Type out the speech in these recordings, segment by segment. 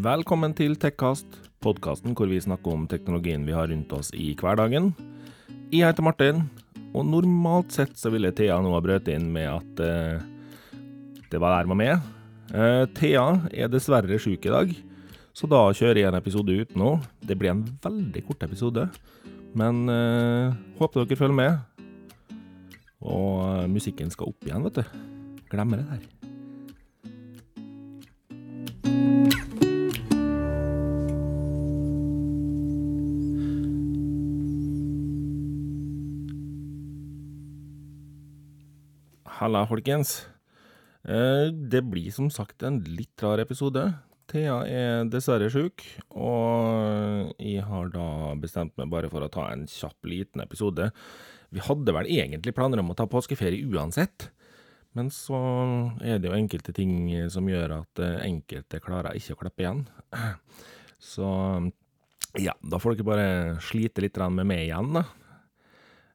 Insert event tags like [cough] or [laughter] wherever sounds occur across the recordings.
Velkommen til Tekkast, podkasten hvor vi snakker om teknologien vi har rundt oss i hverdagen. Jeg heter Martin, og normalt sett så ville Thea nå ha brøt inn med at uh, det var der med. Uh, Thea er dessverre sjuk i dag, så da kjører jeg en episode ut nå. Det blir en veldig kort episode, men uh, håper dere følger med. Og musikken skal opp igjen, vet du. Glemmer det der. Halla, folkens. Eh, Det blir som sagt en litt rar episode. Thea er dessverre sjuk, og jeg har da bestemt meg bare for å ta en kjapp, liten episode. Vi hadde vel egentlig planer om å ta påskeferie uansett, men så er det jo enkelte ting som gjør at eh, enkelte klarer ikke å klappe igjen. Så ja, da får dere bare slite litt med meg igjen, da.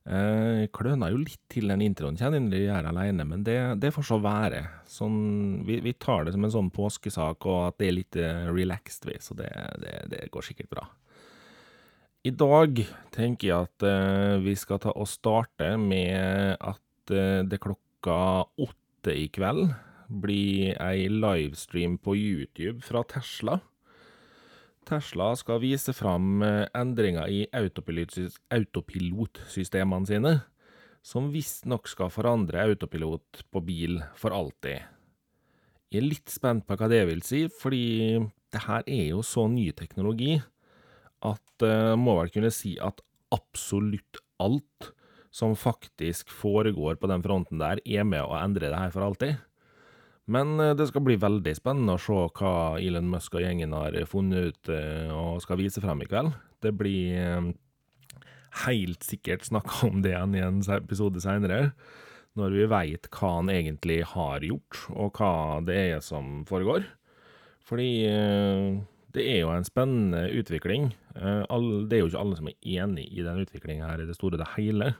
Jeg kløna jo litt til den introen, kjenner jeg gjør alene, men det, det får så være. Sånn, vi, vi tar det som en sånn påskesak, og at det er litt eh, relaxed, vi, så det, det, det går sikkert bra. I dag tenker jeg at eh, vi skal ta og starte med at eh, det klokka åtte i kveld blir ei livestream på YouTube fra Tesla. Tesla skal vise fram eh, endringer i autopilot- autopilotsystemene sine, som visstnok skal forandre autopilot på bil for alltid. Jeg er litt spent på hva det vil si, fordi det her er jo så ny teknologi at uh, må vel kunne si at absolutt alt som faktisk foregår på den fronten der, er med å endre det her for alltid. Men eh, det skal bli veldig spennende å se hva Elon Musk og gjengen har funnet ut eh, og skal vise frem i kveld. Det blir eh, helt sikkert snakka [laughs] om det igjen i en episode seinere, når vi veit hva han egentlig har gjort, og hva det er som foregår. Fordi eh, det er jo en spennende utvikling. Eh, det er jo ikke alle som er enig i den utviklinga her i det store og det hele.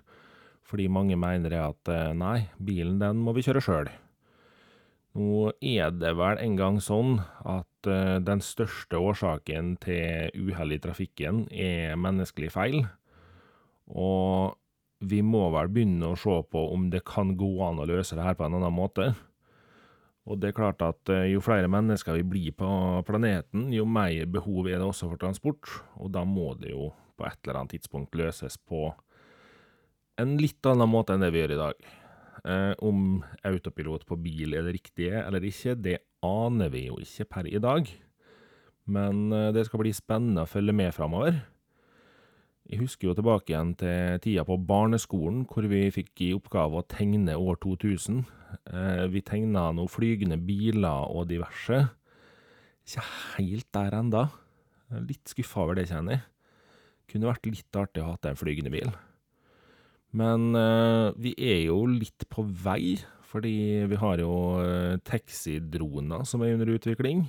Fordi mange mener at eh, nei, bilen den må vi kjøre sjøl. Nå er det vel en gang sånn at eh, den største årsaken til uhell i trafikken er menneskelig feil. Og vi må vel begynne å se på om det kan gå an å løse det her på en annen måte. Og det er klart at eh, jo flere mennesker vi blir på planeten, jo mer behov er det også for transport. Og da må det jo på et eller annet tidspunkt løses på en litt annen måte enn det vi gjør i dag. Eh, om autopilot på bil er det riktige eller ikke, det aner vi jo ikke per i dag. Men eh, det skal bli spennende å følge med framover. Jeg husker jo tilbake igjen til tida på barneskolen, hvor vi fikk i oppgave å tegne år 2000. Eh, vi tegna noen flygende biler og diverse. Ikke helt der enda. Litt skuffa over det, kjenner jeg. Kunne vært litt artig å ha en flygende bil. Men eh, vi er jo litt på vei, fordi vi har jo eh, taxidroner som er under utvikling.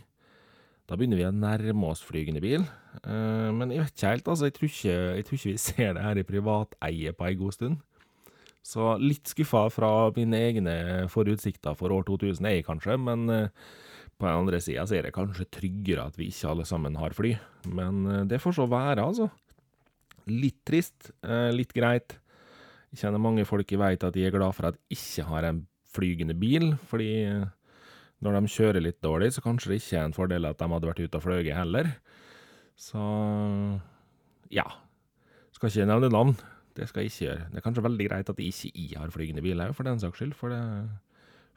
Da begynner vi å nærme oss flygende bil. Eh, men jeg vet ikke helt, altså. Jeg tror ikke, jeg tror ikke vi [laughs] ser det her i privateie på ei god stund. Så litt skuffa fra mine egne forutsikter for år 2000 er jeg kanskje, men på den andre sida er det kanskje tryggere at vi ikke alle sammen har fly. Men det får så være, altså. Litt trist, litt greit. Jeg kjenner mange folk jeg veit at de er glad for at jeg ikke har en flygende bil, fordi eh, når de kjører litt dårlig, så kanskje det ikke er en fordel at de hadde vært ute og fløyet heller. Så ja. Skal ikke nevne navn. Det skal jeg ikke gjøre. Det er kanskje veldig greit at ikke jeg har flygende bil òg, for den saks skyld. For det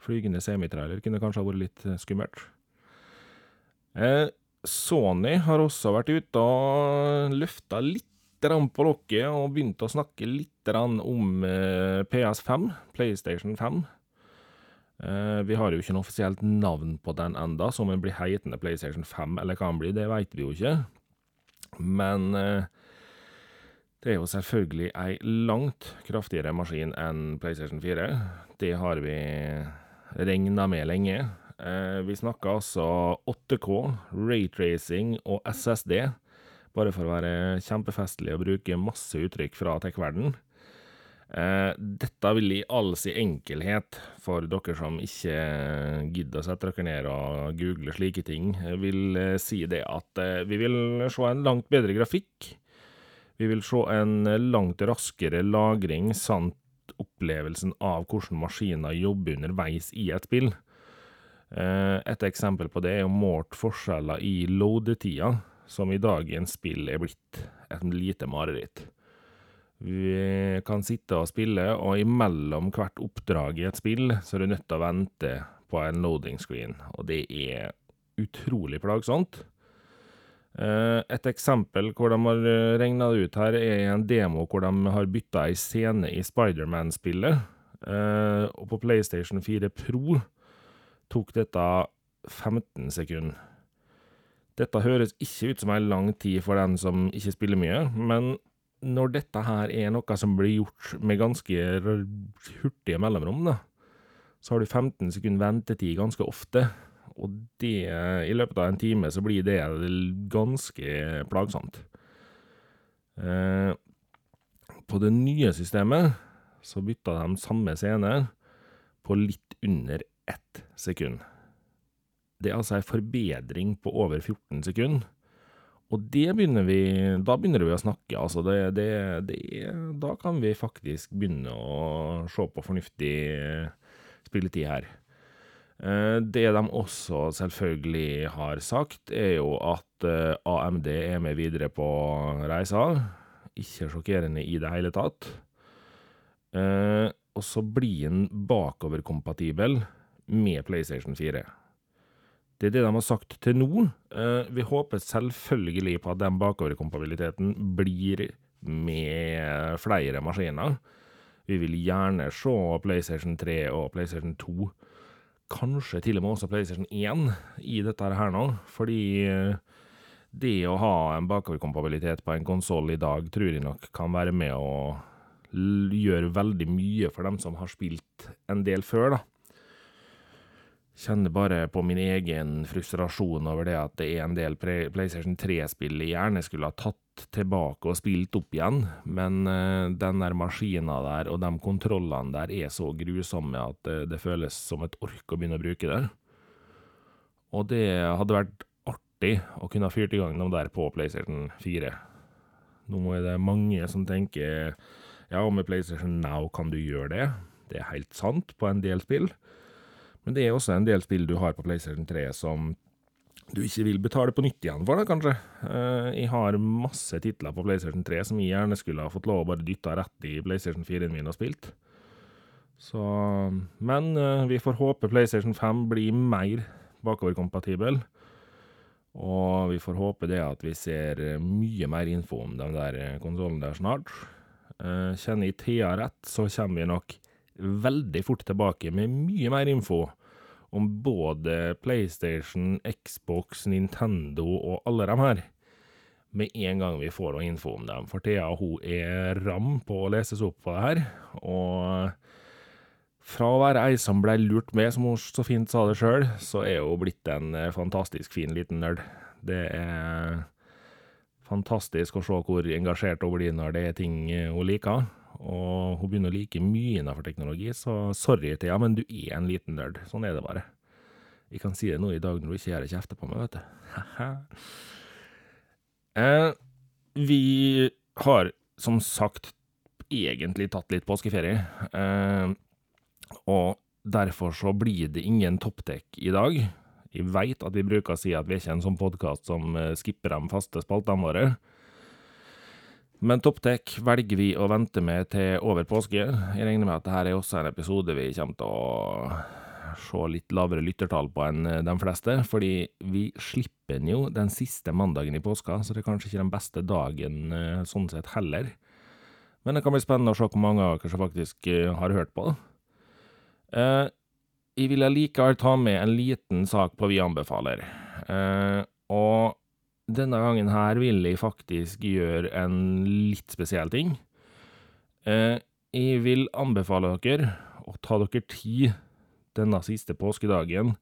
flygende semitrailer kunne kanskje ha vært litt eh, skummelt. Eh, Sony har også vært ute og løfta litt på lokket og begynte å snakke litt om eh, PS5, PlayStation 5. Eh, vi har jo ikke noe offisielt navn på den enda, så om den blir heitende PlayStation 5, eller hva den blir, det veit vi jo ikke. Men eh, det er jo selvfølgelig ei langt kraftigere maskin enn PlayStation 4. Det har vi regna med lenge. Vi snakker altså 8K, raytracing og SSD, bare for å være kjempefestlig og bruke masse uttrykk fra tech-verdenen. Eh, dette vil i all sin enkelhet, for dere som ikke gidder å sette dere ned og google slike ting, vil eh, si det at eh, vi vil se en langt bedre grafikk. Vi vil se en langt raskere lagring samt opplevelsen av hvordan maskiner jobber underveis i et spill. Et eksempel på det er målt forskjeller i loadetida, som i dagens spill er blitt et lite mareritt. Vi kan sitte og spille, og imellom hvert oppdrag i et spill, så er du nødt til å vente på en loading screen, og det er utrolig plagsomt. Eh, et eksempel hvor de har regna det ut her, er en demo hvor de har bytta ei scene i Spiderman-spillet. Eh, og på PlayStation 4 Pro tok dette 15 sekunder. Dette høres ikke ut som ei lang tid for den som ikke spiller mye, men når dette her er noe som blir gjort med ganske hurtige mellomrom, da, så har du 15 sekunder ventetid ganske ofte. Og det, i løpet av en time, så blir det ganske plagsomt. Eh, på det nye systemet så bytta de samme scene på litt under ett sekund. Det er altså ei forbedring på over 14 sekunder. Og begynner vi Da begynner vi å snakke, altså. Det, det, det, da kan vi faktisk begynne å se på fornuftig spilletid her. Eh, det de også selvfølgelig har sagt, er jo at eh, AMD er med videre på reisa. Ikke sjokkerende i det hele tatt. Eh, og så blir den bakoverkompatibel med PlayStation 4. Det er det de har sagt til nå. Eh, vi håper selvfølgelig på at den bakoverkompabiliteten blir med flere maskiner. Vi vil gjerne se PlayStation 3 og PlayStation 2, kanskje til og med også PlayStation 1, i dette her nå. Fordi eh, det å ha en bakoverkompabilitet på en konsoll i dag, tror jeg nok kan være med å gjøre veldig mye for dem som har spilt en del før, da. Kjenner bare på min egen frustrasjon over det at det er en del PlayStation 3-spill jeg gjerne skulle ha tatt tilbake og spilt opp igjen, men uh, den der maskina der og de kontrollene der er så grusomme at det, det føles som et ork å begynne å bruke det. Og det hadde vært artig å kunne ha fyrt i gang dem der på PlayStation 4. Nå er det mange som tenker ja, med PlayStation Now kan du gjøre det. Det er helt sant på en del spill. Men det er også en del spill du har på PlayStation 3 som du ikke vil betale på nytt igjen for, da, kanskje. Uh, jeg har masse titler på PlayStation 3 som jeg gjerne skulle ha fått lov å bare dytte rett i PlayStation 4-en min og spilt. Så Men uh, vi får håpe PlayStation 5 blir mer bakoverkompatibel. Og vi får håpe det at vi ser mye mer info om den der konsollen der snart. Kjenner jeg Thea rett, så kommer vi nok veldig fort tilbake med mye mer info om både PlayStation, Xbox, Nintendo og alle dem her. Med en gang vi får noe info om dem. For Thea hun er ram på å leses opp på det her. Og fra å være ei som ble lurt med, som hun så fint sa det sjøl, så er hun blitt en eh, fantastisk fin liten nerd. Det er fantastisk å se hvor engasjert hun blir når det er ting hun liker og hun begynner å like mye innenfor teknologi, så sorry, Thea, men du er en liten nerd. Sånn er det bare. Jeg kan si det nå i dag når du ikke gjør det kjefter på meg, vet du. eh, vi har som sagt egentlig tatt litt påskeferie, eh, og derfor så blir det ingen topptek i dag. Jeg veit at vi bruker å si at vi er ikke en sånn podkast som eh, skipper de faste spaltene våre. Men ToppTech velger vi å vente med til over påske. Jeg regner med at dette er også en episode vi kommer til å se litt lavere lyttertall på enn eh, de fleste, fordi vi slipper den jo den siste mandagen i påska, så det er kanskje ikke den beste dagen eh, sånn sett heller. Men det kan bli spennende å se hvor mange av dere som faktisk eh, har hørt på. Jeg vil likevel ta med en liten sak på Vi anbefaler. Og denne gangen her vil jeg faktisk gjøre en litt spesiell ting. Eh, jeg vil anbefale dere å ta dere tid denne siste påskedagen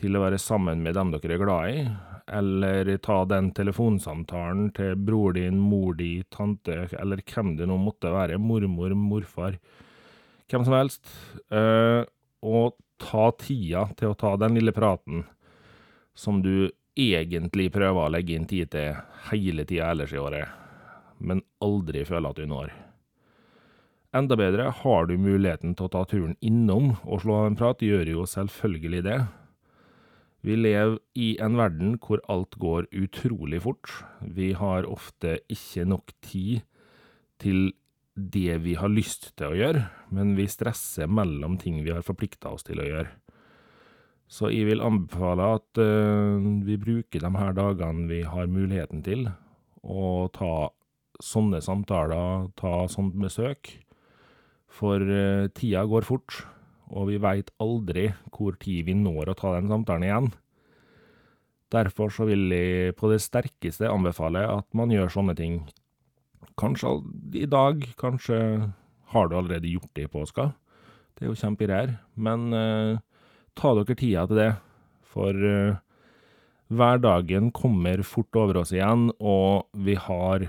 til å være sammen med dem dere er glad i, eller ta den telefonsamtalen til bror din, mor di, tante, eller hvem det nå måtte være, mormor, morfar, hvem som helst, eh, og ta tida til å ta den lille praten som du egentlig prøver å legge inn tid til hele tida ellers i året, men aldri føler at du når. Enda bedre, har du muligheten til å ta turen innom og slå av en prat, gjør jo selvfølgelig det. Vi lever i en verden hvor alt går utrolig fort. Vi har ofte ikke nok tid til det vi har lyst til å gjøre, men vi stresser mellom ting vi har forplikta oss til å gjøre. Så jeg vil anbefale at uh, vi bruker de her dagene vi har muligheten til, å ta sånne samtaler, ta sånt besøk. For uh, tida går fort og vi veit aldri hvor tid vi når å ta den samtalen igjen. Derfor så vil jeg på det sterkeste anbefale at man gjør sånne ting. Kanskje i dag, kanskje har du allerede gjort det i påska. Det er jo kjempereir, men uh, ta dere tida til det. For uh, hverdagen kommer fort over oss igjen, og vi har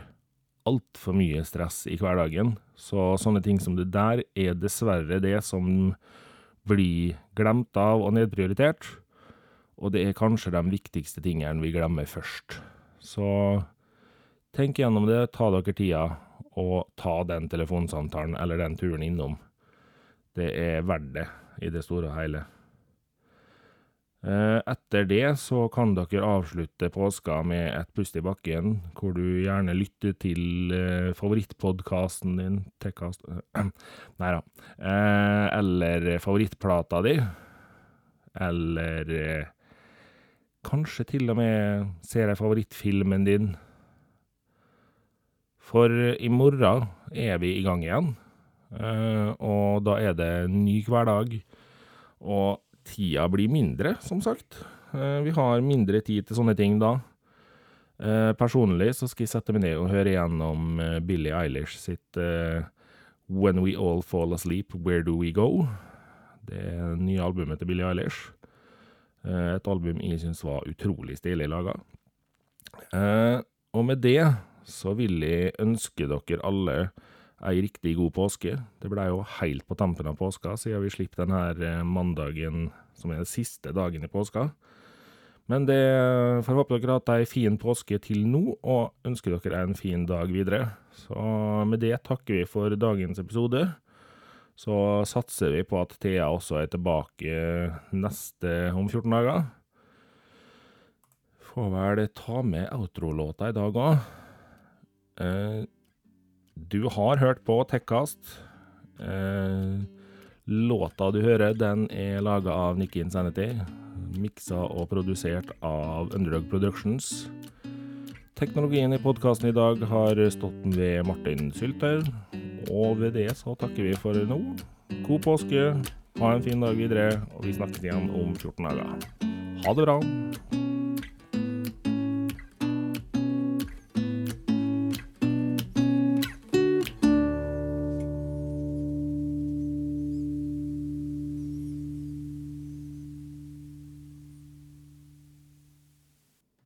altfor mye stress i hverdagen. Så sånne ting som det der er dessverre det som blir glemt av og nedprioritert. Og det er kanskje de viktigste tingene vi glemmer først. Så tenk gjennom det, ta dere tida, og ta den telefonsamtalen eller den turen innom. Det er verdt det, i det store og hele. Eh, etter det så kan dere avslutte påska med et pust i bakken, hvor du gjerne lytter til eh, favorittpodkasten din Tekkast [clears throat] Nei da. Eh, eller favorittplata di. Eller kanskje til og med ser jeg favorittfilmen din. For i morgen er vi i gang igjen, og da er det ny hverdag. Og tida blir mindre, som sagt. Eh, vi har mindre tid til sånne ting da. Eh, personlig så skal jeg sette meg ned og høre igjennom eh, Billie Eilish sitt When We All Fall Asleep, Where Do We Go? Det er det nye albumet til Billie Eilish. Et album jeg syns var utrolig stilig laga. Og med det så vil jeg ønske dere alle ei riktig god påske. Det blei jo heilt på tampen av påska, siden vi slipper denne eh, mandagen som er den siste dagen i påska. Men det får håpe dere har hatt ei fin påske til nå, og ønsker dere en fin dag videre. Så med det takker vi for dagens episode. Så satser vi på at Thea også er tilbake neste om 14 dager. Får vel ta med outro-låta i dag òg. Du har hørt på Tekkast. Eh, låta du hører, den er laga av Nikki Insanity. Miksa og produsert av Underdog Productions. Teknologien i podkasten i dag har stått ved Martin Sylter. Og ved det så takker vi for nå. God påske, ha en fin dag videre, og vi snakkes igjen om 14 dager. Ha det bra.